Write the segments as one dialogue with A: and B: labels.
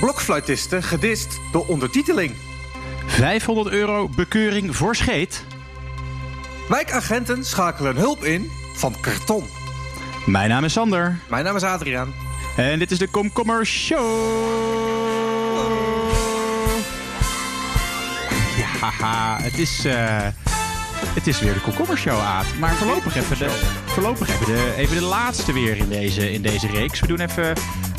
A: Blokfluitisten gedist door ondertiteling.
B: 500 euro bekeuring voor scheet.
A: Wijkagenten schakelen hulp in van karton.
B: Mijn naam is Sander.
A: Mijn naam is Adriaan.
B: En dit is de Komkommer Show. Ja, haha, het is, eh, het is weer de Komkommer Show, Aad. Maar voorlopig even de, voorlopig even de, even de laatste weer in deze, in deze reeks. We doen even,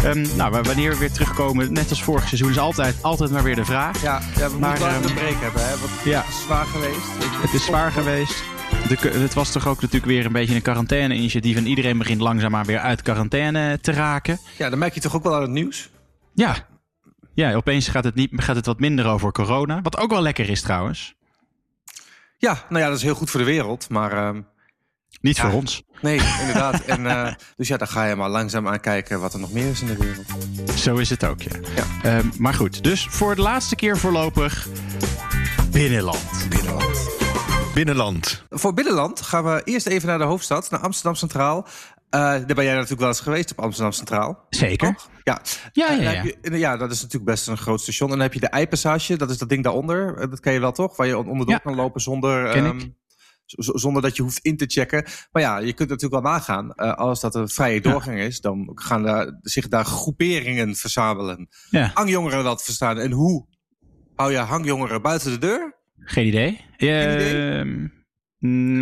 B: ehm, nou, wanneer we weer terugkomen, net als vorig seizoen, is altijd, altijd maar weer de vraag.
A: Ja, ja we
B: Maar,
A: moeten wel
B: ehm,
A: een break hebben, hè? Want
B: ja.
A: het is zwaar geweest.
B: Het is zwaar geweest. De, het was toch ook natuurlijk weer een beetje een quarantaine-initiatief. En iedereen begint langzaamaan weer uit quarantaine te raken.
A: Ja, dan merk je toch ook wel aan het nieuws.
B: Ja, ja opeens gaat het, niet, gaat het wat minder over corona. Wat ook wel lekker is trouwens.
A: Ja, nou ja, dat is heel goed voor de wereld. Maar ehm,
B: Niet
A: Ja.
B: voor ons.
A: nee, inderdaad. En, eh, dus ja, dan ga je maar langzaam aan kijken wat er nog meer is in de wereld.
B: Zo is het ook, ja.
A: Ja.
B: Ehm, maar goed, dus voor de laatste keer voorlopig binnenland.
A: Binnenland.
C: Binnenland.
A: Voor binnenland gaan we eerst even naar de hoofdstad, naar Amsterdam Centraal. Eh, daar ben jij natuurlijk wel eens geweest op Amsterdam Centraal.
B: Zeker.
A: Toch? Ja.
B: Ja, ja,
A: dan
B: ja.
A: je- ja, dat is natuurlijk best een groot station. En dan heb je de Eipassage, dat is dat ding daaronder. Eh, Dat ken je wel toch? Waar je onderdoor
B: Ja.
A: kan lopen zonder,
B: Ken ik.
A: z- zonder dat je hoeft in te checken. Maar ja, je kunt natuurlijk wel nagaan. eh, als dat een vrije doorgang is, dan gaan daar, zich daar groeperingen verzamelen.
B: ja.
A: Hangjongeren dat verstaan. En hoe hou je hangjongeren buiten de deur?
B: Geen idee.
A: Geen idee?
B: Ehm,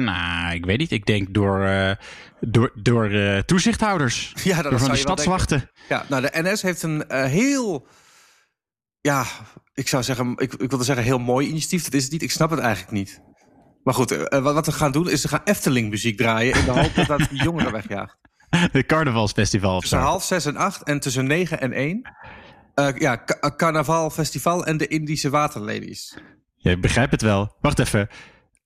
B: nou, ik weet niet. Ik denk door, eh, door, door eh, toezichthouders.
A: Ja, dat
B: door van
A: zou
B: de
A: je wel denken.
B: stadswachten.
A: Ja, nou, de NS heeft een heel, ja, ik zou zeggen, ik, ik wilde zeggen heel mooi initiatief. Dat is het niet. Ik snap het eigenlijk niet. Maar goed, eh, wat, wat we gaan doen is we gaan Efteling muziek draaien in de hoop dat dat die jongeren wegjaagt.
B: Het carnavalsfestival
A: Tussen half zes en acht en tussen negen en één. Eh, ja, Ka- eh, Carnaval Festival en de Indische Waterladies.
B: Je begrijpt het wel. Wacht even.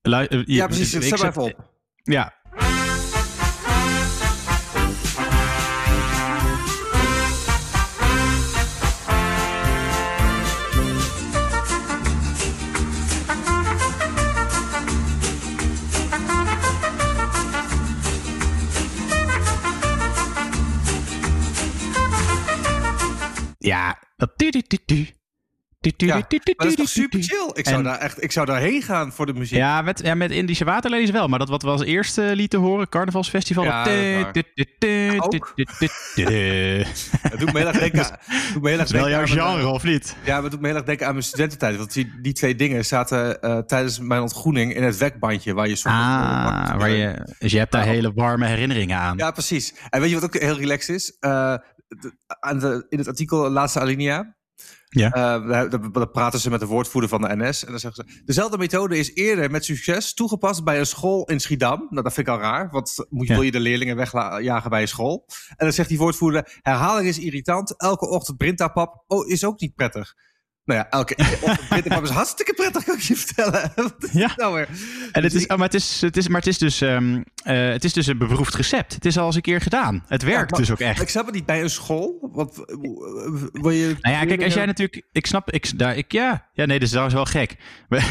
B: Lu- eh, je-
A: Ja, precies.
B: ik
A: Zet maar even op.
B: Ja.
A: Maar dat is toch super chill? Ik zou,
B: En-
A: daar echt, ik zou daarheen gaan voor de muziek.
B: Ja, met, ja, met Indische waterlelies wel. Maar dat wat we als eerste lieten horen, carnavalsfestival.
A: Ja,
B: dat-
A: doet me heel erg denken, het doet me heel erg
B: Dat is wel
A: denken
B: jouw
A: aan
B: genre, of niet?
A: Ja, maar het doet me heel erg denken aan mijn studententijd. Want die, die twee dingen zaten tijdens mijn ontgroening in het wekbandje. Waar je soms
B: Ah, waar je, dus je hebt daar hele warme herinneringen aan.
A: Ja, precies. En weet je wat ook heel relaxed is? Aan de, in het artikel laatste alinea.
B: Ja.
A: eh, daar, daar- daar praten ze met de woordvoerder van de NS. En dan zeggen ze... Dezelfde methode is eerder met succes toegepast bij een school in Schiedam. Nou, dat vind ik al raar. Want moet je,
B: Ja.
A: wil je de leerlingen wegjagen bij een school? En dan zegt die woordvoerder... Herhaling is irritant. Elke ochtend Brintapap oh, is ook niet prettig. Nou ja, elke Brintapap is hartstikke prettig, kan ik je vertellen. Wat
B: Ja.
A: nou weer?
B: En het
A: Dus
B: is, oh, maar, het is, het is, maar het is dus, ehm, eh, het is dus een beproefd recept. Het is al eens een keer gedaan. Het werkt dus ook echt.
A: Ik snap het niet bij een school. Want, eh, wil je
B: Nou ja, kijk, als jij natuurlijk. Ik snap. Ik, daar, ik, ja, ja, nee, dat is trouwens wel gek.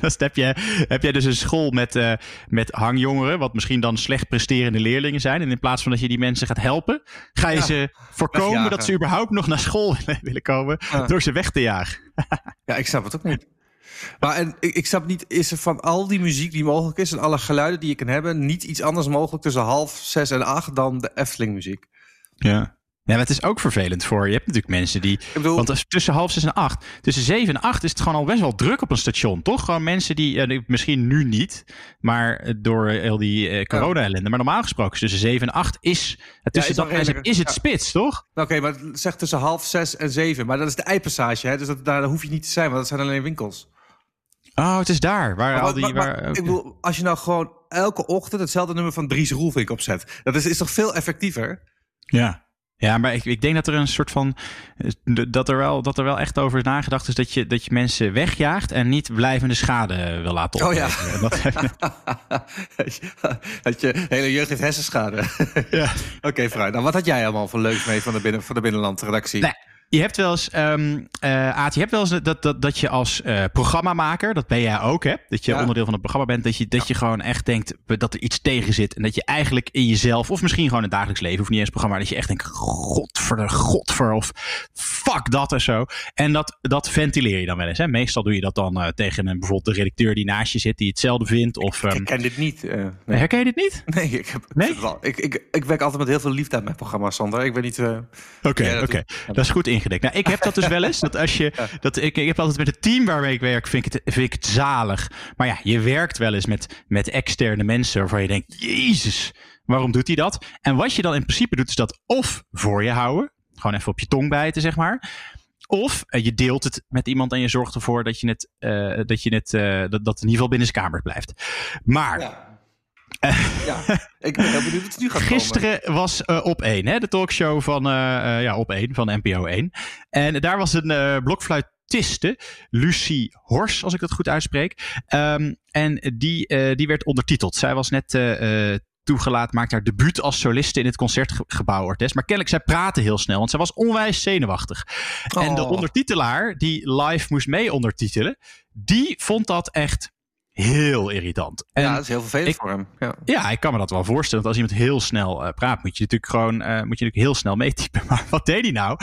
B: Dus heb, je, heb jij dus een school met, eh, met hangjongeren, wat misschien dan slecht presterende leerlingen zijn. En in plaats van dat je die mensen gaat helpen, ga je
A: Ja,
B: ze voorkomen
A: wegjagen.
B: dat ze überhaupt nog naar school willen komen door ze weg te jagen.
A: Ja, ik snap het ook niet. Maar en, ik, ik snap niet, is er van al die muziek die mogelijk is en alle geluiden die je kan hebben, niet iets anders mogelijk tussen half zes en acht dan de Efteling muziek?
B: Ja. Ja, maar het is ook vervelend voor. Je hebt natuurlijk mensen die.
A: Ik bedoel,
B: Want tussen half zes en acht. Tussen zeven en acht is het gewoon al best wel druk op een station, toch? Gewoon mensen die. eh, misschien nu niet. Maar eh, door eh, heel die eh, corona-ellende. Maar normaal gesproken is tussen zeven en acht is. Het tussen
A: is
B: dat is het
A: ja.
B: spits, toch?
A: nou, oké, maar het zegt tussen half zes en zeven. Maar dat is de Eipassage, hè? dus dat, daar hoef je niet te zijn, want dat zijn alleen winkels.
B: Oh, het is daar. Waar
A: Maar,
B: al die.
A: maar- maar
B: waar,
A: ik bedoel, als je nou gewoon elke ochtend hetzelfde nummer van Dries Roelvink opzet, dat is, is toch veel effectiever?
B: Ja. Ja, maar ik, ik denk dat er een soort van. eh, Dat er wel, dat er wel echt over is nagedacht is dat je, dat je mensen wegjaagt en niet blijvende schade wil laten
A: Oh ja.
B: dat-
A: dat je hele jeugd heeft hersenschade.
B: ja.
A: Oké, fruit. Nou, wat had jij allemaal voor leuks mee van de, binnen, van de binnenlandredactie?
B: Nee, Je hebt wel eens, ehm eh, Aad, je hebt wel eens dat, dat, dat je als eh, programmamaker, dat ben jij ook, hè? Dat je
A: Ja.
B: onderdeel van het programma bent, dat je, dat je gewoon echt denkt dat er iets tegen zit. En dat je eigenlijk in jezelf, of misschien gewoon in het dagelijks leven, of niet eens programma, dat je echt denkt, godver, godver, of fuck dat en zo. En dat, dat ventileer je dan wel eens. Hè? Meestal doe je dat dan uh, tegen een, bijvoorbeeld de redacteur die naast je zit, die hetzelfde vindt. Of,
A: um... Ik herken dit niet. Uh,
B: nee. Herken je dit niet?
A: Nee, ik, heb, nee? Ik, ik, ik werk altijd met heel veel liefde aan mijn programma, Sander. Ik weet niet...
B: Oké, uh, oké. Okay, okay. Dat is goed ingedekt. Nou, ik heb dat dus wel eens. Dat als je, dat, ik, ik heb altijd met het team waarmee ik werk, vind ik, het, vind ik het zalig. Maar ja, je werkt wel eens met, met externe mensen waarvan je denkt, jezus, waarom doet hij dat? En wat je dan in principe doet, is dat of voor je houden. Gewoon even op je tong bijten, zeg maar. Of uh, je deelt het met iemand en je zorgt ervoor dat je het, uh, dat, je het uh, dat, dat in ieder geval binnen zijn kamer blijft. Maar.
A: Ja. Ja, ik ben heel benieuwd wat het nu gaat
B: Gisteren
A: komen.
B: was op 1, hè, de talkshow van, ja, op 1 van NPO 1. En daar was een blokfluitiste, Lucie Hors, als ik dat goed uitspreek. Um, en die, uh, die werd ondertiteld. Zij was net uh, toegelaten, maakte haar debuut als soliste in het concertgebouw Ortes. Maar kennelijk, zij praatte heel snel, want zij was onwijs zenuwachtig. Oh. En de
A: Oh.
B: ondertitelaar, die live moest mee ondertitelen, die vond dat echt heel irritant. En
A: ja, dat is heel vervelend
B: ik-
A: voor hem. Ja.
B: ja, ik kan me dat wel voorstellen. Want als iemand heel snel eh, praat, moet je natuurlijk gewoon eh, moet je natuurlijk heel snel meetypen. Maar wat deed hij nou?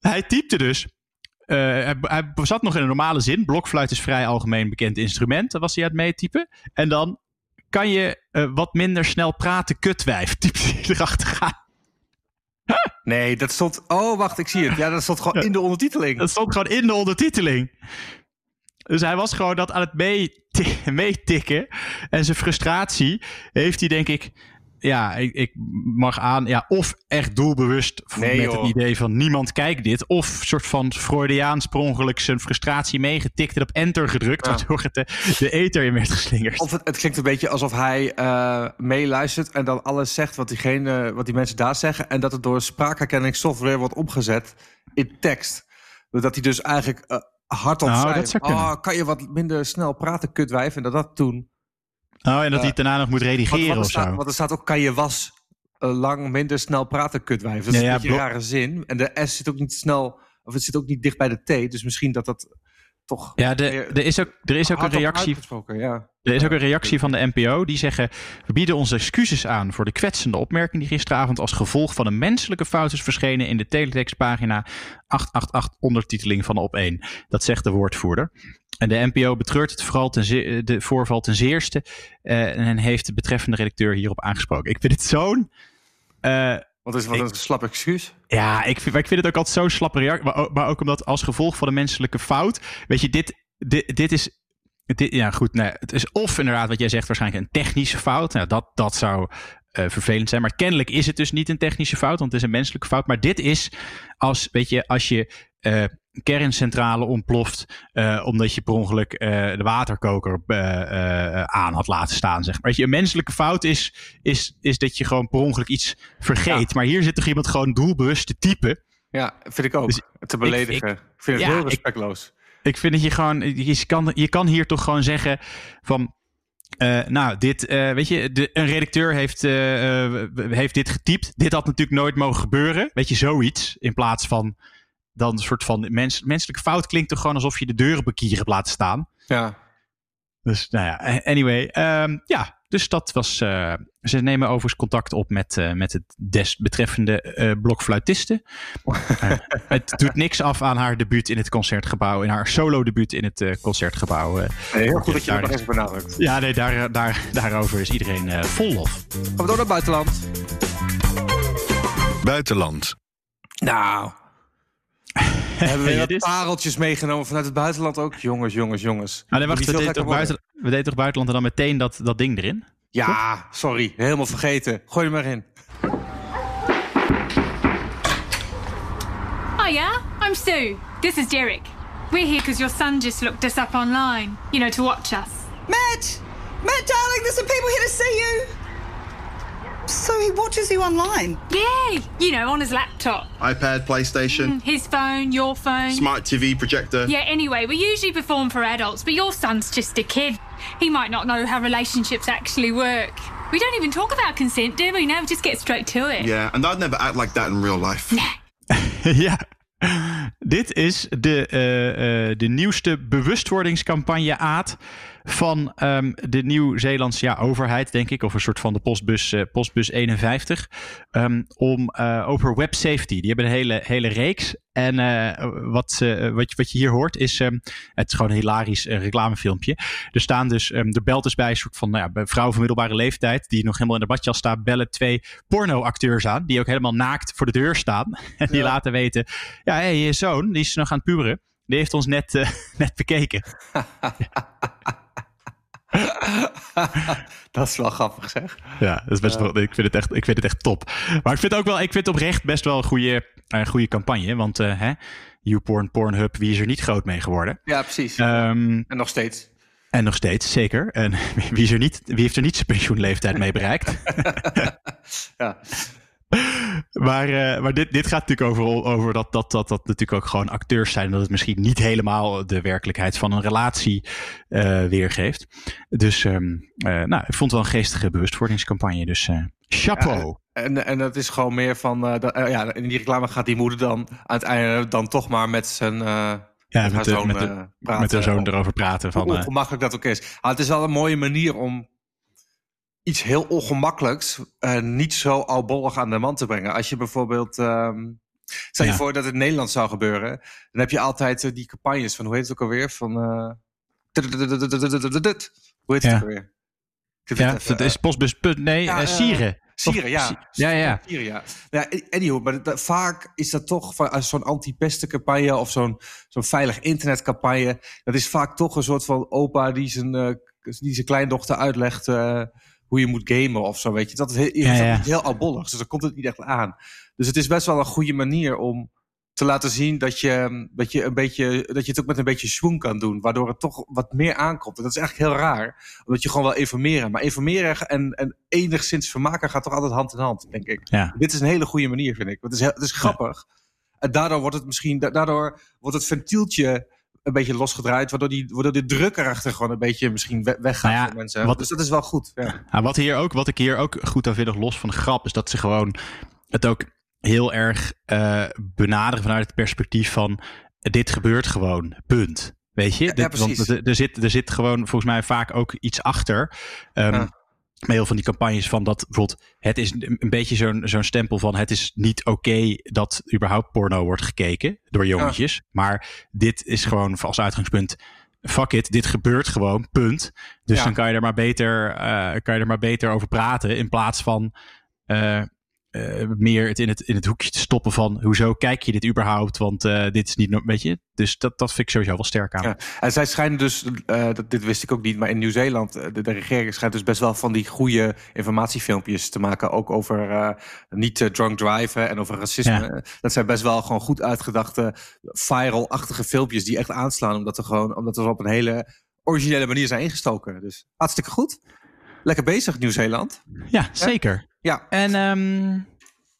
B: Hij typte dus. eh, hij, hij zat nog in een normale zin. Blokfluit is vrij algemeen bekend instrument. Dat was hij aan het meetypen. En dan kan je wat minder snel praten, kutwijf. Typte hij erachteraan.
A: Nee, dat stond... Oh, wacht, ik zie het. Ja, dat stond gewoon in de ondertiteling.
B: Dat stond gewoon in de ondertiteling. Dus hij was gewoon dat aan het meeti- meetikken. En zijn frustratie heeft hij denk ik... Ja, ik, ik mag aan... Ja, of echt doelbewust
A: Nee,
B: met
A: joh.
B: het idee van niemand kijkt dit. Of soort van Freudiaans per ongeluk zijn frustratie meegetikt en op enter gedrukt.
A: Ja.
B: Waardoor het de, de eter in werd geslingerd.
A: Of het, het klinkt een beetje alsof hij eh, meeluistert en dan alles zegt wat, diegene, wat die mensen daar zeggen. En dat het door spraakherkenningssoftware wordt omgezet in tekst. Dat hij dus eigenlijk
B: Nou, dat zou kunnen.
A: oh, kan je wat minder snel praten, kutwijf? En dat dat toen.
B: Oh, en dat hij
A: Ja.
B: het daarna nog moet
A: Want,
B: redigeren
A: want, er
B: of
A: staat,
B: zo.
A: want er staat ook: kan je was eh, lang minder snel praten, kutwijf? Dat is
B: Ja, ja,
A: een beetje een rare zin. En de S zit ook niet snel, of het zit ook niet dicht bij de T. Dus misschien dat dat toch.
B: Ja, de, er is ook, er is ook een reactie
A: ja.
B: Er is ook een reactie van de NPO die zeggen: We bieden onze excuses aan voor de kwetsende opmerking die gisteravond als gevolg van een menselijke fout is verschenen in de teletextpagina 888 ondertiteling van op 1. Dat zegt de woordvoerder. En de NPO betreurt het vooral ten de voorval ten zeerste eh, en heeft de betreffende redacteur hierop aangesproken. Ik vind het zo'n. eh,
A: Want is wat een slap excuus.
B: ja, ik vind, ik vind het ook altijd zo'n slappe reactie. Maar ook, maar ook omdat als gevolg van een menselijke fout. Weet je, dit, dit, dit is. Dit, ja, goed. Nee, het is of inderdaad wat jij zegt, waarschijnlijk een technische fout. Nou, dat, dat zou eh, vervelend zijn. Maar kennelijk is het dus niet een technische fout, want het is een menselijke fout. Maar dit is als, weet je, als je. Eh, kerncentrale ontploft eh, omdat je per ongeluk eh, de waterkoker aan had laten staan. Zeg maar. Weet je, een menselijke fout is, is, is dat je gewoon per ongeluk iets vergeet. Maar hier zit toch iemand gewoon doelbewust te typen.
A: Ja, vind ik ook.
B: Dus
A: te beledigen. Ik, vind het
B: ja,
A: heel
B: ik-
A: respectloos.
B: Ik vind dat je gewoon, je kan, je kan hier toch gewoon zeggen van. nou, dit, weet je, de, een redacteur heeft, heeft dit getypt. Dit had natuurlijk nooit mogen gebeuren. Weet je, zoiets. In plaats van dan een soort van mens, menselijke fout klinkt toch gewoon alsof je de deurenbekier hebt laten staan.
A: Ja.
B: Dus nou ja, anyway. ehm, ja, dus dat was. eh, ze nemen overigens contact op met, eh, met het desbetreffende eh blokfluitiste. Eh, het doet niks af aan haar debuut in het concertgebouw. In haar solo debuut in het eh, concertgebouw. eh.
A: Nee, heel goed dat je
B: Daar-
A: dat nog even benadrukt.
B: ja, nee, daar, daar, daarover is iedereen eh, vol lof.
A: Gaan we door naar het buitenland?
C: Buitenland.
A: Nou. Hebben we
B: Ja,
A: pareltjes meegenomen vanuit het buitenland ook? Jongens, jongens, jongens.
B: Ah, nee, wacht, we deden, toch
A: gekker
B: buiten, we deden toch buitenland en dan meteen dat, dat ding erin?
A: Ja, sorry. Helemaal vergeten. Gooi er maar in.
D: Oh, yeah? I'm Sue. This is Derek. We're here because your son just looked us up online, you know, to watch us.
E: Matt! Matt, darling, there's some people here to see you. So he watches you online.
D: Yeah, you know, on his laptop.
F: iPad, PlayStation,
D: His phone, your phone.
F: smart TV projector.
D: Yeah, anyway, we usually perform for adults, but your son's just a kid. He might not know how relationships actually work. We don't even talk about consent, do we? No, we just get straight to it.
F: Yeah, and I'd never act like that in real life.
B: ja. Dit is de, eh, eh, de nieuwste bewustwordingscampagne Aad. Van ehm, de Nieuw-Zeelandse ja, overheid, denk ik. Of een soort van de postbus, eh, postbus 51. ehm, om eh, over web safety. Die hebben een hele, hele reeks. En eh, wat, wat, je- wat je hier hoort is, ehm, het is gewoon een hilarisch reclamefilmpje. Er staan dus, er belt dus bij een soort van nou ja, bij vrouw van middelbare leeftijd, die nog helemaal in de badjas staat, bellen twee pornoacteurs aan, die ook helemaal naakt voor de deur staan. En die
A: Ja.
B: laten weten, ja, hey, je zoon, die is nog aan het puberen. Die heeft ons net, net bekeken.
A: dat is wel grappig, zeg.
B: Ja, dat is best wel, ik, vind het echt, ik vind het echt top. Maar ik vind ook wel, ik vind het oprecht best wel een goede, eh, goede campagne. Want eh hè, YouPorn, Pornhub, wie is er niet groot mee geworden?
A: Ja, precies.
B: Ehm,
A: en nog steeds.
B: en nog steeds, zeker. En wie, is er niet, wie heeft er niet zijn pensioenleeftijd mee bereikt?
A: Ja.
B: Maar, eh, maar dit, dit gaat natuurlijk over, over dat, dat, dat dat natuurlijk ook gewoon acteurs zijn. Dat het misschien niet helemaal de werkelijkheid van een relatie eh, weergeeft. Dus ehm, eh, nou, ik vond het wel een geestige bewustwordingscampagne. Dus chapeau.
A: En, en dat is gewoon meer van... dat- ja, in die reclame gaat die moeder dan einde dan toch maar met zijn...
B: ja,
A: met,
B: met,
A: haar
B: de,
A: zoon
B: met, de,
A: praten.
B: met haar zoon
A: Hoe
B: erover praten. Van, eh,
A: ongemakkelijk dat ook is. Maar het is wel een mooie manier om iets heel ongemakkelijks... eh, niet zo albollig aan de man te brengen. Als je bijvoorbeeld... ehm stel je
B: Ja.
A: voor dat het in Nederland zou gebeuren. Dan heb je altijd eh, die campagnes van... Hoe heet het ook alweer? Van... eh, Hoe heet het
B: Ja.
A: ook alweer?
B: Ja,
A: het
B: is postbus. Nee,
A: ja,
B: eh,
A: eh,
B: Sieren.
A: Sieren, ja.
B: Ja, ja.
A: Sieren, ja. Ja, anyhow, maar dat- vaak is dat toch van- als zo'n anti-pestencampagne of zo'n zo'n veilig internetcampagne. Dat is vaak toch een soort van opa die zijn, eh, die zijn kleindochter uitlegt eh, hoe je moet gamen of zo. Weet je, dat is heel,
B: Ja,
A: heel albollig, dus dan komt het niet echt aan. Dus het is best wel een goede manier om te laten zien dat je, dat je, een beetje, dat je het ook met een beetje schwung kan doen. Waardoor het toch wat meer aankomt. En dat is eigenlijk heel raar. Omdat je gewoon wel informeren. Maar informeren en, en enigszins vermaken gaat toch altijd hand in hand, denk ik.
B: Ja.
A: Dit is een hele goede manier, vind ik. Het is, heel- het is grappig. En daardoor wordt het misschien, da- daardoor wordt het ventieltje een beetje losgedraaid. Waardoor, die, waardoor de druk erachter gewoon een beetje misschien we- weggaat
B: Nou ja,
A: voor mensen.
B: wat-
A: dus dat is wel goed. Ja.
B: Nou, wat, hier ook, wat ik hier ook goed aan vind, los van de grap, is dat ze gewoon het ook heel erg eh, benaderen vanuit het perspectief van dit gebeurt gewoon, punt. Weet je?
A: Ja,
B: want
A: precies.
B: er, er, zit, er zit gewoon volgens mij vaak ook iets achter. Ehm
A: Ja.
B: Met heel van die campagnes van dat bijvoorbeeld, het is een beetje zo'n zo'n stempel van het is niet oké dat überhaupt porno wordt gekeken door jongetjes. Maar dit is gewoon als uitgangspunt, fuck it, dit gebeurt gewoon, punt. Dus
A: Ja.
B: dan kan je er maar beter, eh, kan je er maar beter over praten in plaats van eh, eh, meer het in, het in het hoekje te stoppen van hoezo kijk je dit überhaupt? Want eh, dit is niet, weet je. Dus dat, dat vind ik sowieso wel sterk aan.
A: Ja. En zij schijnen dus, eh, dat, dit wist ik ook niet, maar in Nieuw-Zeeland, de, de regering schijnt dus best wel van die goede informatiefilmpjes te maken. Ook over niet drunk driven en over racisme. Dat zijn best wel gewoon goed uitgedachte, viral-achtige filmpjes die echt aanslaan. Omdat er gewoon, omdat er op een hele originele manier zijn ingestoken. Dus hartstikke goed. Lekker bezig, Nieuw-Zeeland.
B: Ja, zeker.
A: Ja.
B: En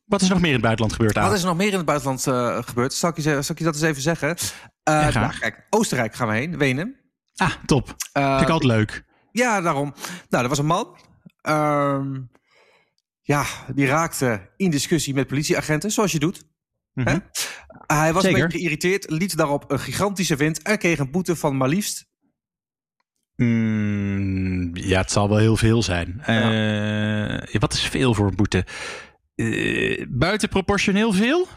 B: wat is er nog meer in het buitenland gebeurd aan?
A: Wat is er nog meer in het buitenland eh, gebeurd? Zal ik, je, zal ik je dat eens even zeggen? Eh,
B: Ja, graag.
A: nou, kijk, Oostenrijk gaan we heen, Wenen.
B: Ah, top.
A: Eh,
B: Vind ik altijd leuk.
A: Ja, daarom. Nou, er was een man. Ehm, ja, die raakte in discussie met politieagenten, zoals je doet.
B: Mhm.
A: Hij was
B: Zeker.
A: een beetje geïrriteerd, liet daarop een gigantische wind en kreeg een boete van maar liefst.
B: Mm, ja, het zal wel heel veel zijn. Eh, wat is veel voor een boete? Eh, buitenproportioneel veel?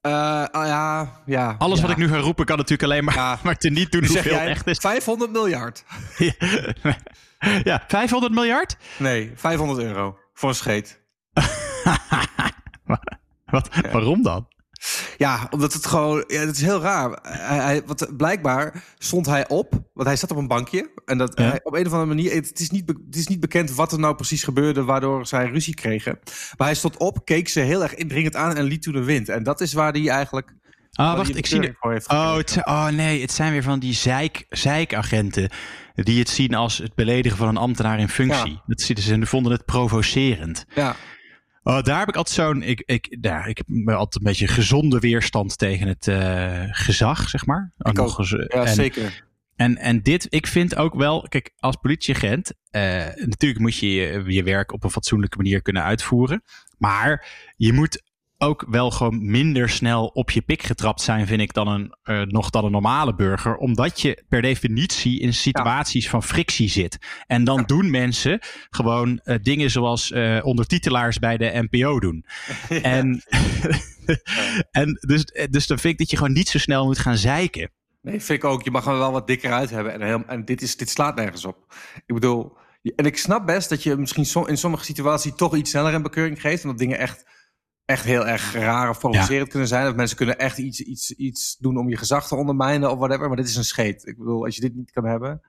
A: eh, ah, ja, ja.
B: Alles
A: ja.
B: wat ik nu ga roepen kan natuurlijk alleen maar,
A: Ja.
B: maar te niet doen
A: zeg
B: hoeveel
A: jij
B: echt is.
A: 500 miljard.
B: ja, 500 miljard?
A: Nee, 500 euro voor een scheet.
B: Wat, Waarom dan?
A: Ja, omdat het gewoon, ja, het is heel raar. Hij, hij, wat, blijkbaar stond hij op, want hij zat op een bankje. En dat,
B: Ja.
A: hij- op een of andere manier, het is, niet, het is niet bekend wat er nou precies gebeurde waardoor zij ruzie kregen. Maar hij stond op, keek ze heel erg indringend aan en liet toen de wind. En dat is waar hij eigenlijk.
B: Ah, wacht, ik zie de... Oh, het, oh nee, het zijn weer van die zeik, zeikagenten die het zien als het beledigen van een ambtenaar in functie.
A: Ja.
B: Dat, ze ze vonden het provocerend.
A: Ja,
B: Oh, daar heb ik altijd zo'n. Ik, ik, ja, ik heb altijd een beetje gezonde weerstand tegen het eh, gezag, zeg maar.
A: Ik
B: nog
A: ook.
B: eens, eh,
A: ja
B: en,
A: zeker.
B: En, en dit, ik vind ook wel, kijk, als politieagent, eh, natuurlijk moet je, je je werk op een fatsoenlijke manier kunnen uitvoeren. Maar je moet ook wel gewoon minder snel op je pik getrapt zijn, vind ik, dan een, eh, nog dan een normale burger. Omdat je per definitie in situaties van frictie zit. En dan doen mensen gewoon eh, dingen zoals eh, ondertitelaars bij de NPO doen. En, en dus, dus dan vind ik dat je gewoon niet zo snel moet gaan zeiken.
A: Nee, vind ik ook. Je mag er wel wat dikker uit hebben. En, heel, en dit, is, dit slaat nergens op. Ik bedoel, en ik snap best dat je misschien som- in sommige situaties toch iets sneller een bekeuring geeft. Omdat dingen echt, echt heel erg raar of provocerend kunnen zijn. Of mensen kunnen echt iets, iets, iets doen om je gezag te ondermijnen of whatever. Maar dit is een scheet. Ik bedoel, als je dit niet kan hebben.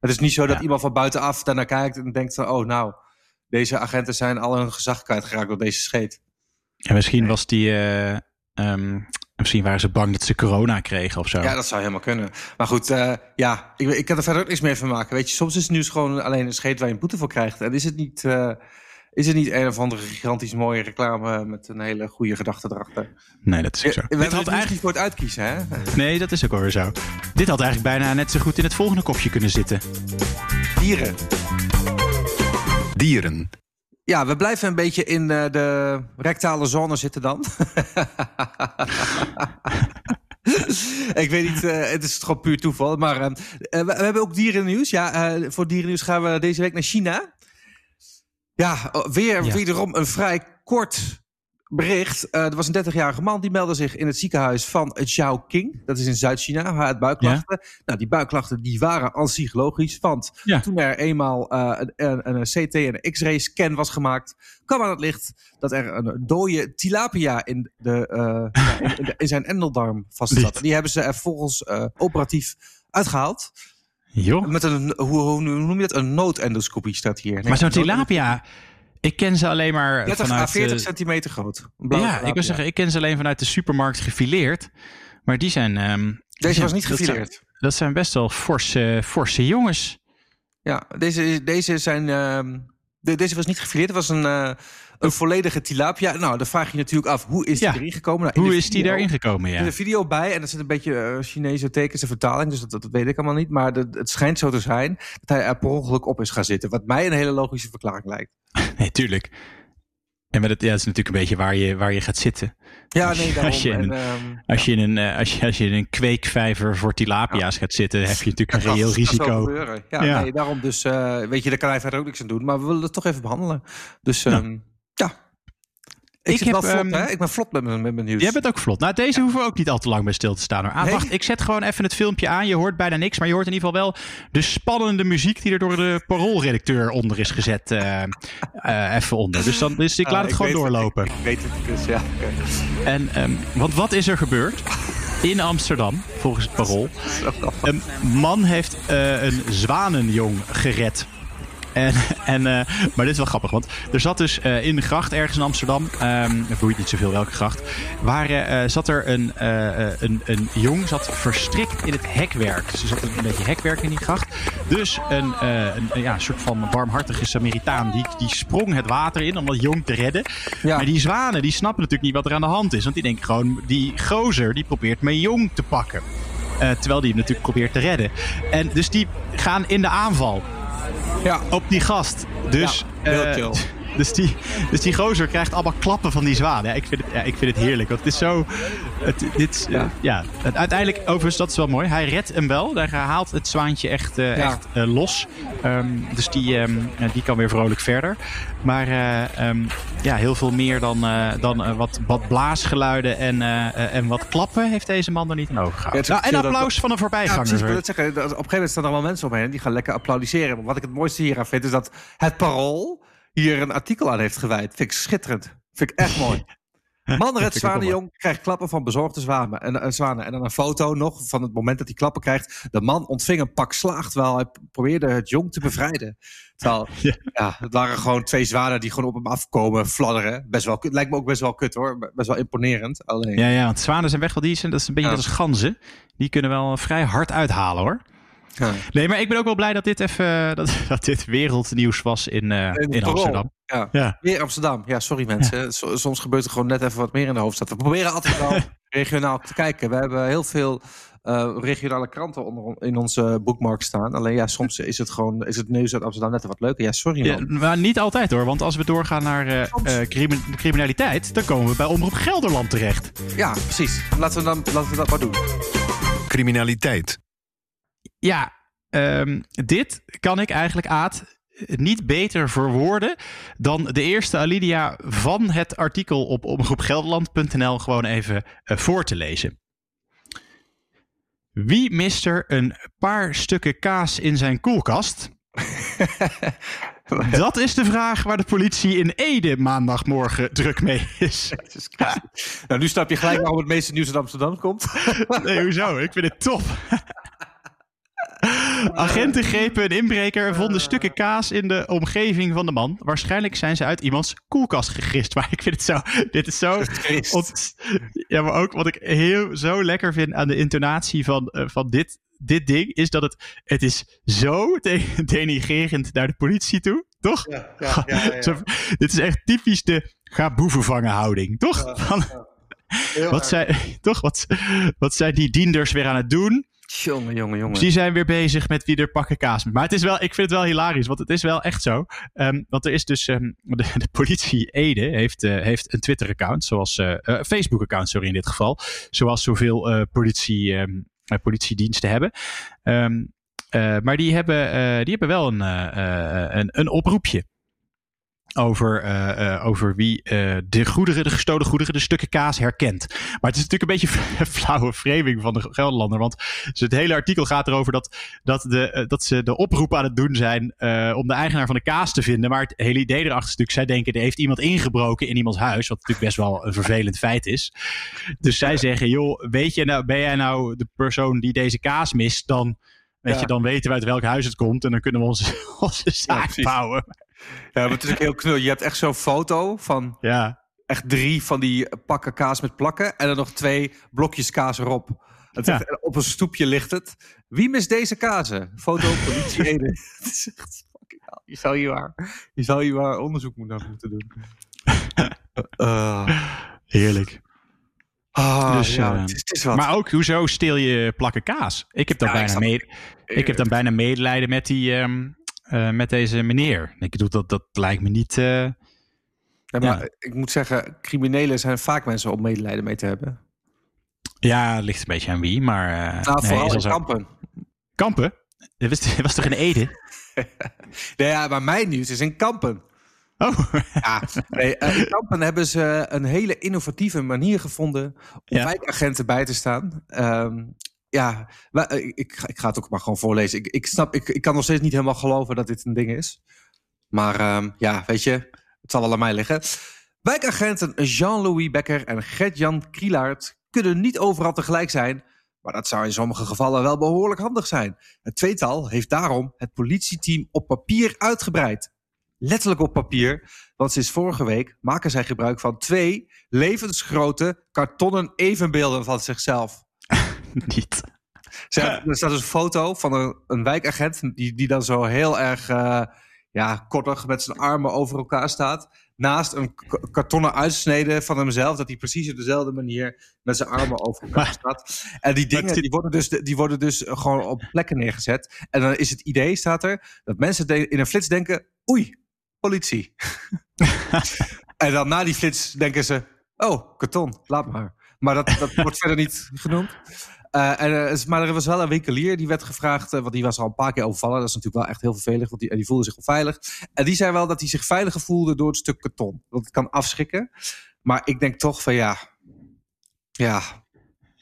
A: Het is niet zo dat
B: Ja.
A: iemand van buitenaf daarnaar kijkt en denkt van... Oh, nou, deze agenten zijn al hun gezag kwijtgeraakt door deze scheet.
B: En misschien was die. eh, ehm, misschien waren ze bang dat ze corona kregen of zo.
A: Ja, dat zou helemaal kunnen. Maar goed, eh, ja, ik, ik kan er verder ook niks meer van maken. Weet je, soms is het nieuws gewoon alleen een scheet waar je een boete voor krijgt. En is het niet, eh, is het niet een of andere gigantisch mooie reclame met een hele goede gedachte erachter?
B: Nee, dat is ook zo.
A: we
B: Dit had
A: het eigenlijk voor het uitkiezen, hè?
B: Nee, dat is ook alweer zo. Dit had eigenlijk bijna net zo goed in het volgende kopje kunnen zitten.
A: Dieren.
F: Dieren.
A: Ja, we blijven een beetje in eh, de rectale zone zitten dan. ik weet niet, eh, het is gewoon puur toeval. Maar eh, eh, we, we hebben ook dierennieuws. Ja, eh, voor dierennieuws gaan we deze week naar China. Ja, oh, weer
B: Ja.
A: wederom een vrij kort bericht. Eh, er was een 30-jarige man die meldde zich in het ziekenhuis van Zhaoqing. Dat is in Zuid-China. Hij had buikklachten. Nou, die buikklachten die waren aan zich logisch. Want
B: Ja.
A: toen er eenmaal eh, een, een, een CT en een X-ray scan was gemaakt, kwam aan het licht dat er een dode tilapia in, de, eh, in, in, de- in zijn endeldarm vast zat.
B: Dit.
A: Die hebben ze er volgens operatief uitgehaald.
B: Joh.
A: Met een, hoe, hoe noem je dat? Een noodendoscopie staat hier. Nee,
B: Maar zo'n tilapia, ik ken ze alleen maar
A: 30 à
B: vanuit...
A: 40
B: eh,
A: centimeter groot.
B: Ja, ik wil zeggen, ik ken ze alleen vanuit de supermarkt gefileerd. Maar die zijn... ehm, die
A: Deze
B: zijn-
A: was niet
B: dat zijn-
A: gefileerd.
B: Dat zijn best wel forse, forse jongens.
A: Ja, deze, deze zijn. ehm, de, deze was niet gefileerd. Het was een, eh, een volledige tilapia. Nou, dan vraag je je natuurlijk af hoe is die
B: Ja.
A: erin gekomen? Nou,
B: Hoe is die daarin gekomen,
A: Er
B: ja?
A: zit een video bij en er zit een beetje eh, Chinese tekens en vertaling, dus dat, dat weet ik allemaal niet. Maar de- het schijnt zo te zijn dat hij er per ongeluk op is gaan zitten. Wat mij een hele logische verklaring lijkt.
B: Nee, tuurlijk. En met het, ja, het is natuurlijk een beetje waar je, waar je gaat zitten.
A: Ja,
B: Als-
A: nee, daarom.
B: als je in-
A: En, ehm,
B: Als je in een, eh, als je, als je in een kweekvijver voor tilapia's gaat zitten, heb je natuurlijk een
A: dat
B: reëel risico.
A: Ja,
B: Ja.
A: Nee, daarom dus, eh, weet je, daar kan hij verder ook niks aan doen. Maar we willen het toch even behandelen. Dus ehm, ja. Ik,
B: heb,
A: wel vlot,
B: ehm,
A: hè? Ik ben vlot met mijn, met mijn nieuws.
B: Jij bent ook vlot. Nou, deze hoeven we ook niet al te lang bij stil te staan. Hoor. Ah,
A: Nee?
B: wacht, ik zet gewoon even het filmpje aan. Je hoort bijna niks, maar je hoort in ieder geval wel de spannende muziek die er door de paroolredacteur onder is gezet. eh, eh, even onder. Dus, dan, dus ik
A: Ah,
B: laat het gewoon doorlopen.
A: Ik, ik weet het dus, ja.
B: En, ehm, want wat is er gebeurd? In Amsterdam, volgens het parool. Een man heeft eh, een zwanenjong gered. En, en, eh, maar dit is wel grappig, want er zat dus eh, in de gracht ergens in Amsterdam, ehm het boeit niet zoveel welke gracht, waar eh, zat er een, een, een jong zat verstrikt in het hekwerk. Dus er zat een beetje hekwerk in die gracht. Dus een, een, ja, soort van barmhartige Samaritaan, die, die sprong het water in om dat jong te redden.
A: Ja.
B: Maar die zwanen, die snappen natuurlijk niet wat er aan de hand is. Want die denken gewoon, die gozer, die probeert mijn jong te pakken. Terwijl die hem natuurlijk probeert te redden. En dus die gaan in de aanval
A: ja.
B: op die gast. Dus,
A: Ja, heel
B: eh,
A: chill.
B: dus, die, dus die gozer krijgt allemaal klappen van die zwaan. Ja, ik, vind het, ja, ik vind het heerlijk. Want het is zo. Het, dit, ja.
A: Ja.
B: ja, uiteindelijk, overigens, dat is wel mooi. Hij redt hem wel. Hij haalt het zwaantje echt, eh,
A: Ja.
B: echt eh, los. Ehm, dus die, ehm, die kan weer vrolijk verder. Maar eh, ehm, ja, heel veel meer dan, eh, dan eh, wat, wat blaasgeluiden en, eh, eh, en wat klappen heeft deze man er niet in overgehouden. nou, en applaus van een voorbijganger.
A: precies. Ik zeggen. Op een gegeven moment staan er allemaal mensen omheen. Die gaan lekker applaudisseren. Maar wat ik het mooiste hieraan vind, is dat het parool hier een artikel aan heeft gewijd. Vind ik schitterend. Vind ik echt mooi. Man
B: vind
A: Red
B: ik ook wel
A: Zwanenjong krijgt klappen van bezorgde zwanen. En, eh, zwanen. en dan een foto nog van het moment dat hij klappen krijgt. De man ontving een pak slaag terwijl hij probeerde het jong te bevrijden. Terwijl,
B: Ja.
A: ja. het waren gewoon twee zwanen die gewoon op hem afkomen, fladderen. Best wel, kut. lijkt me ook best wel kut hoor. Best wel imponerend. Alleen,
B: Ja, ja, want zwanen zijn weg wel die zijn. Dat is een beetje
A: Ja.
B: als ganzen. Die kunnen wel vrij hard uithalen hoor.
A: Ja.
B: Nee, maar ik ben ook wel blij dat dit even dat, dat dit wereldnieuws was in, eh, in. Amsterdam.
A: Ja.
B: Ja.
A: Weer Amsterdam. Ja, sorry mensen. So- Soms gebeurt er gewoon net even wat meer in de hoofdstad. We proberen altijd wel regionaal te kijken. We hebben heel veel eh, regionale kranten onder, in onze bookmark staan. Alleen ja, soms is het gewoon is het nieuws uit Amsterdam net wat leuker. Ja, sorry
B: Ja,
A: man.
B: maar niet altijd hoor, want als we doorgaan naar eh, eh, crimi- criminaliteit, dan komen we bij Omroep Gelderland terecht.
A: Ja, precies. Laten we, dan, laten we dat maar doen.
C: Criminaliteit.
B: Ja, ehm, dit kan ik eigenlijk, Aad, niet beter verwoorden dan de eerste alinea van het artikel op omroepgelderland.nl gewoon even eh, voor te lezen. Wie mist er een paar stukken kaas in zijn koelkast? Dat is de vraag waar de politie in Ede maandagmorgen druk mee is.
A: nou, nu snap je gelijk waarom het meeste nieuws uit Amsterdam komt.
B: Nee, hoezo? Ik vind het top. Agenten grepen een inbreker en vonden stukken kaas in de omgeving van de man. Waarschijnlijk zijn ze uit iemands koelkast gegist. Maar ik vind het zo. Dit is zo. Ont- ja, maar ook wat ik heel zo lekker vind aan de intonatie van, eh, van dit, dit ding. Is dat het. Het is zo de- denigrerend naar de politie toe. Toch? Zo- dit is echt typisch de ga boeven vangen houding. Toch? Van, wat, zijn, toch? Wat, wat zijn die dienders weer aan het doen?
A: Jongen, jongen, jongen.
B: Die zijn weer bezig met wie er pakken kaas. Maar het is wel, ik vind het wel hilarisch, want het is wel echt zo. Ehm, want er is dus, ehm, de, de politie Ede heeft, eh, heeft een Twitter-account, zoals, eh, Facebook-account, sorry in dit geval. Zoals zoveel politie, ehm, eh, politiediensten hebben. Maar die hebben, die hebben wel een, een, een oproepje. Over, eh, eh, over wie eh, de goederen, de gestolen goederen, de stukken kaas herkent. Maar het is natuurlijk een beetje een flauwe framing van de Gelderlander. Want dus het hele artikel gaat erover dat, dat, de, dat ze de oproep aan het doen zijn om de eigenaar van de kaas te vinden. Maar het hele idee erachter is natuurlijk, zij denken er heeft iemand ingebroken in iemands huis. Wat natuurlijk best wel een vervelend feit is. Dus zij zeggen, joh, weet je nou, ben jij nou de persoon die deze kaas mist? Dan, weet
A: Ja.
B: je, dan weten we uit welk huis het komt en dan kunnen we onze, onze zaak bouwen.
A: Ja, maar het is ook heel knul. Je hebt echt zo'n foto van
B: Ja,
A: echt drie van die pakken kaas met plakken. En dan nog twee blokjes kaas erop. Het
B: Ja.
A: echt- op een stoepje ligt het. Wie mist deze kazen? Foto politie Ede. Het is echt fucking hell. Je zou hier waar, je zou hier waar onderzoek moeten naar moeten doen. Eh,
B: heerlijk.
A: ah,
B: Dus,
A: ja,
B: eh,
A: het, is, het is wat.
B: Maar ook, hoezo steel je plakken kaas? Ik heb dan,
A: Ja,
B: bijna, mee, ik heb dan bijna medelijden met, die, ehm, eh, met deze meneer. Ik bedoel, dat, dat lijkt me niet... eh,
A: Ja, maar
B: ja.
A: ik moet zeggen, criminelen zijn vaak mensen om medelijden mee te hebben.
B: ja, ligt een beetje aan wie, maar...
A: Nou,
B: nee,
A: vooral
B: al
A: in kampen.
B: Kampen? Dat was, was toch in Ede?
A: Nee, ja, maar mijn nieuws is in kampen.
B: Oh,
A: Ja, nee, in Kampen hebben ze een hele innovatieve manier gevonden om
B: Ja.
A: wijkagenten bij te staan. Ehm, ja, eh, ik, ga- ik ga het ook maar gewoon voorlezen. Ik, ik snap, ik, ik kan nog steeds niet helemaal geloven dat dit een ding is. Maar ehm, ja, weet je, het zal wel aan mij liggen. Wijkagenten Jean-Louis Becker en Gert-Jan Krielaert kunnen niet overal tegelijk zijn. Maar dat zou in sommige gevallen wel behoorlijk handig zijn. Het tweetal heeft daarom het politieteam op papier uitgebreid. Letterlijk op papier, want sinds vorige week maken zij gebruik van twee levensgrote kartonnen evenbeelden van zichzelf.
B: niet.
A: Er staat dus een foto van een, een wijkagent die, die dan zo heel erg eh, ja, kortig met zijn armen over elkaar staat. Naast een kartonnen uitsnede van hemzelf, dat hij precies op dezelfde manier met zijn armen over elkaar staat. En die dingen die worden, dus, die worden dus gewoon op plekken neergezet. En dan is het idee, staat er, dat mensen in een flits denken: oei, politie. en dan na die flits denken ze: oh, karton, laat maar. Maar dat, dat wordt verder niet genoemd. Eh, eh, maar er was wel een winkelier die werd gevraagd, eh, want die was al een paar keer overvallen. Dat is natuurlijk wel echt heel vervelend, want die, die voelde zich onveilig. En die zei wel dat hij zich veiliger voelde door het stuk karton. Dat het kan afschrikken. Maar ik denk toch van ja, ja,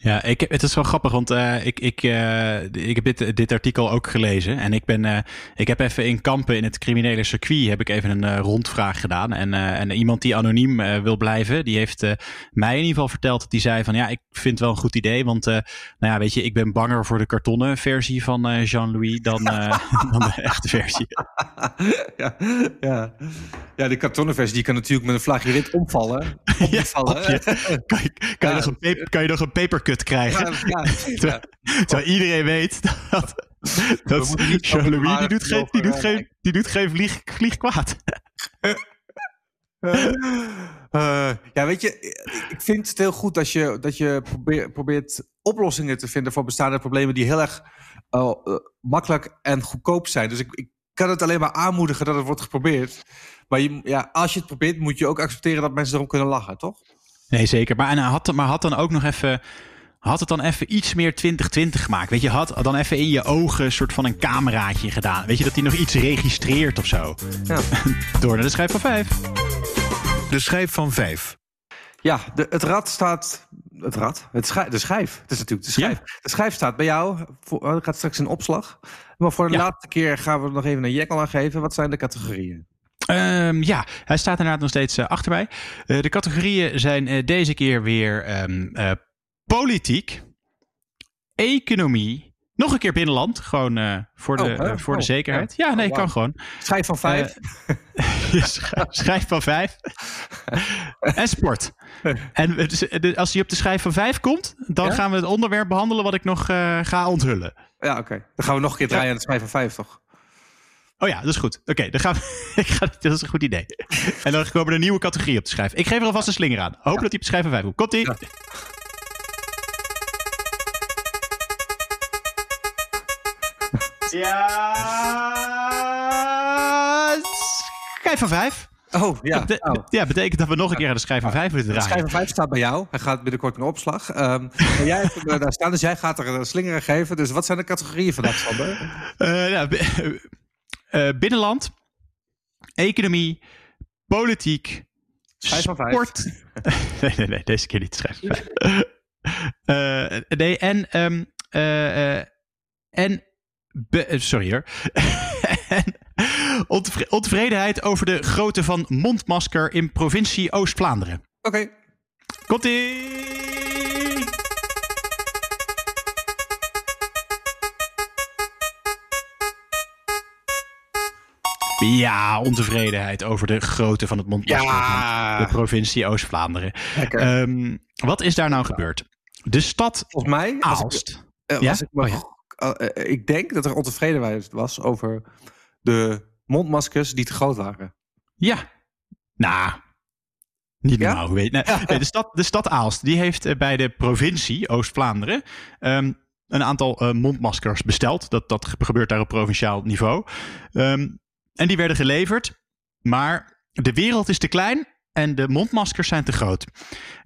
B: Ja, ik, het is wel grappig, want eh, ik, ik, eh, ik heb dit, dit artikel ook gelezen. En ik, ben, eh, ik heb even in Kampen, in het criminele circuit, heb ik even een rondvraag gedaan. En, en iemand die anoniem wil blijven, die heeft mij in ieder geval verteld dat die zei van ja, ik vind het wel een goed idee. Want nou ja, weet je, ik ben banger voor de kartonnen versie van Jean-Louis dan, dan de echte versie.
A: ja, ja. ja, de kartonnen versie die kan natuurlijk met een flageolet omvallen.
B: Ja,
A: Opvallen.
B: op je- Kan je, kan, je
A: Ja.
B: nog een paper, kan je nog een krijgen?
A: Ja, ja, ja.
B: Terwijl iedereen weet dat, dat Jean-Louis, die doet geen, die doet
A: over-
B: geen, die doet geen vlieg, vlieg kwaad.
A: Eh, ja, weet je, ik vind het heel goed dat je, dat je probeer- probeert oplossingen te vinden voor bestaande problemen die heel erg eh, eh, makkelijk en goedkoop zijn. Dus ik, ik kan het alleen maar aanmoedigen dat het wordt geprobeerd. Maar je, ja, als je het probeert, moet je ook accepteren dat mensen erom kunnen lachen, toch?
B: Nee, zeker. Maar, en hij had, maar had dan ook nog even. Had het dan even iets meer 2020 gemaakt? Weet je, had dan even in je ogen een soort van een cameraatje gedaan. Weet je, dat hij nog iets registreert of zo.
A: Ja.
B: Door naar de schijf van vijf.
C: De schijf van 5.
A: Ja, de, het rad staat. Het rad? Het schijf, de schijf. Het is natuurlijk de schijf. De schijf staat bij jou. Voor, gaat straks in opslag. Maar voor de
B: Ja.
A: laatste keer gaan we nog even een Jekyll aan geven. Wat zijn de categorieën?
B: Ehm, ja, hij staat inderdaad nog steeds eh, achter mij. Eh, de categorieën zijn eh, deze keer weer ehm, eh, politiek, economie, nog een keer binnenland. Gewoon eh, voor, de,
A: Oh,
B: eh, voor de
A: Oh,
B: zekerheid.
A: ja.
B: Ja, nee,
A: Oh,
B: kan gewoon.
A: Schijf van vijf.
B: Je sch- schijf van vijf. en sport. En als hij op de schijf van vijf komt, dan
A: Ja?
B: gaan we het onderwerp behandelen wat ik nog eh, ga onthullen.
A: Ja, oké. Dan gaan we nog een keer draaien aan de schijf van vijf, toch?
B: Oh ja, dat is goed. Oké, dan gaan we. ik ga, dat is een goed idee. En dan komen er een nieuwe categorie op te schrijven. Ik geef er alvast een slinger aan. Hoop dat hij op de schijf van vijf komt. Komt
A: Ja.
B: Schijf van vijf.
A: Oh, ja.
B: Dat
A: Nou,
B: ja, betekent dat we nog een keer aan de schijf van vijf moeten
A: de schijf
B: draaien.
A: van vijf staat bij jou. Hij gaat binnenkort in opslag. Ehm, maar jij hebt hem eh, daar staan, dus jij gaat er een slinger aan geven. Dus wat zijn de categorieën vandaag, Sander?
B: Eh, ja, eh, binnenland, economie, politiek,
A: Schijf van vijf.
B: sport. nee, nee, nee, deze keer niet schijf van vijf. Eh, nee, en, ehm, eh, eh, en, be- eh, sorry hoor. en ontevre- ontevredenheid over de grootte van mondmasker in provincie Oost-Vlaanderen.
A: Oké.
B: Komt-ie! Ja, ontevredenheid over de grootte van het mondmasker
A: Ja.
B: van de provincie Oost-Vlaanderen. Ehm, wat is daar nou gebeurd? De stad
A: Volgens mij, als ik,
B: Aalst.
A: eh,
B: Ja?
A: als ik, me-
B: Oh, ja.
A: Eh, eh, ik denk dat er ontevredenheid was over de mondmaskers die te groot waren.
B: Ja. Nou, niet
A: Ja?
B: normaal. Weet. Nee, de, stad, de stad Aalst die heeft eh, bij de provincie Oost-Vlaanderen ehm, een aantal eh, mondmaskers besteld. Dat, dat gebeurt daar op provinciaal niveau. Ehm, en die werden geleverd. Maar de wereld is te klein en de mondmaskers zijn te groot.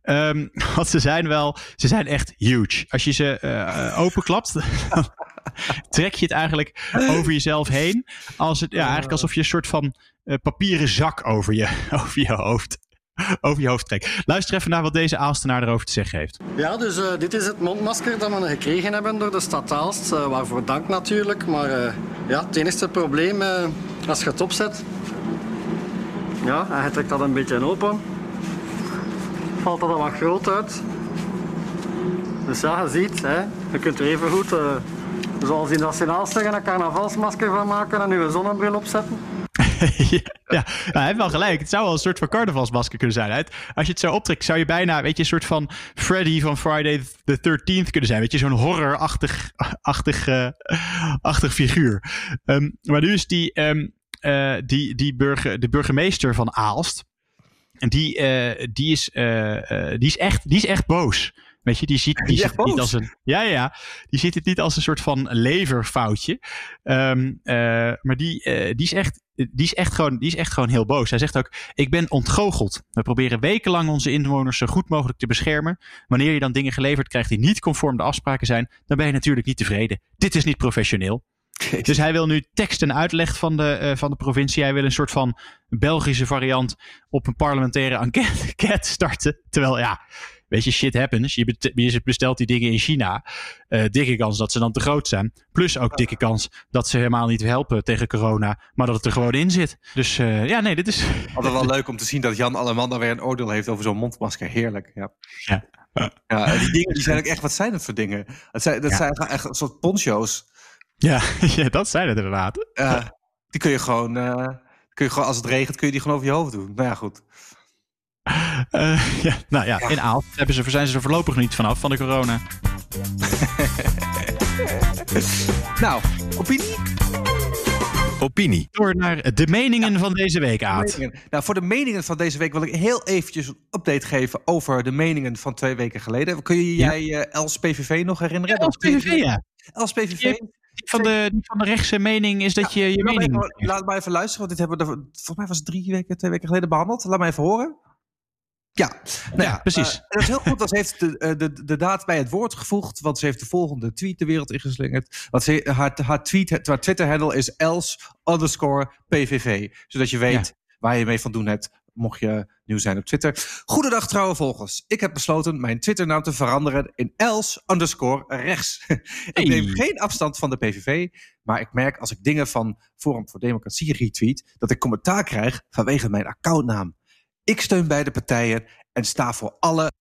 B: Ehm, want ze zijn wel, ze zijn echt huge. Als je ze eh, openklapt, trek je het eigenlijk over jezelf heen. Als het, ja, eigenlijk alsof je een soort van eh, papieren zak over je, over je hoofd. Over je hoofd trekt. Luister even naar wat deze Aalstenaar erover te zeggen heeft.
G: Ja, dus eh, dit is het mondmasker dat we gekregen hebben door de stad Aalst. waarvoor dank natuurlijk. Maar ja, het enige probleem, als je het opzet... Ja, je trekt dat een beetje open. Valt dat al wat groot uit. Dus ja, je ziet, hè, je kunt er even goed, eh, zoals in Nationaal zeggen, een carnavalsmasker van maken en een zonnebril opzetten.
B: ja, hij heeft wel gelijk. Het zou wel een soort van carnavalsmasker kunnen zijn. Als je het zo optrekt, zou je bijna, weet je, een soort van Freddy van Friday the 13th kunnen zijn. Weet je, zo'n horror-achtig achtig, eh, achtig figuur. Ehm, maar nu is die, ehm, eh, die, die burger, de burgemeester van Aalst. En die, eh, die, is, eh, die, is echt, die is echt boos. Weet je, die ziet, die ziet het niet als een. Ja, ja. Die ziet het niet als een soort van leverfoutje. Ehm, eh, maar die, die, is echt, die, is echt gewoon, die is echt gewoon heel boos. Hij zegt ook: Ik ben ontgoocheld. We proberen wekenlang onze inwoners zo goed mogelijk te beschermen. Wanneer je dan dingen geleverd krijgt die niet conform de afspraken zijn, dan ben je natuurlijk niet tevreden. Dit is niet professioneel. Dus hij wil nu tekst en uitleg van de, eh, van de provincie. Hij wil een soort van Belgische variant op een parlementaire enquête starten. Terwijl, ja, weet je, shit happens. Je, bestelt die dingen in China. Eh, dikke kans dat ze dan te groot zijn. Plus ook dikke kans dat ze helemaal niet helpen tegen corona. Maar dat het er gewoon in zit. Dus eh, ja, nee, dit is...
A: Altijd wel leuk om te zien dat Jan Alleman weer een oordeel heeft over zo'n mondmasker. Heerlijk. Ja.
B: Ja.
A: Ja, die dingen die zijn ook echt, wat zijn het voor dingen? Het zijn, dat
B: Ja.
A: zijn gewoon echt een soort poncho's.
B: Ja, ja, dat zijn het inderdaad.
A: Ja, die kun je gewoon, eh, kun je gewoon, als het regent, kun je die gewoon over je hoofd doen. Nou ja, goed.
B: Eh, ja, nou ja, in Aalst hebben ze, zijn ze er voorlopig niet vanaf van de corona.
A: Nou, opinie?
C: Opinie.
B: Door naar de meningen van deze week, Aad.
A: Nou, voor de meningen van deze week wil ik heel eventjes een update geven over de meningen van twee weken geleden. Kun je
B: Ja.
A: jij eh, Els PVV nog herinneren?
B: Ja, als PVV, ja.
A: Els PVV.
B: Die Van de, die van de rechtse mening is dat je je
A: Laat me
B: mening...
A: even- laat maar even luisteren, want dit hebben we volgens mij was het drie weken, twee weken geleden behandeld. Laat me even horen. Ja, nou
B: Ja, precies.
A: eh, dat is heel goed, ze heeft de, eh, de, de daad bij het woord gevoegd. Want ze heeft de volgende tweet de wereld ingeslingerd. Want ze, haar, haar, tweet, haar Twitter-handle is els underscore PVV. Zodat je weet waar je mee van doen hebt, mocht je nieuw zijn op Twitter. Goedendag trouwe volgers. Ik heb besloten mijn Twitternaam te veranderen in els underscore rechts. ik
B: Hey.
A: neem geen afstand van de PVV, maar ik merk als ik dingen van Forum voor Democratie retweet, dat ik commentaar krijg vanwege mijn accountnaam. Ik steun beide partijen en sta voor alle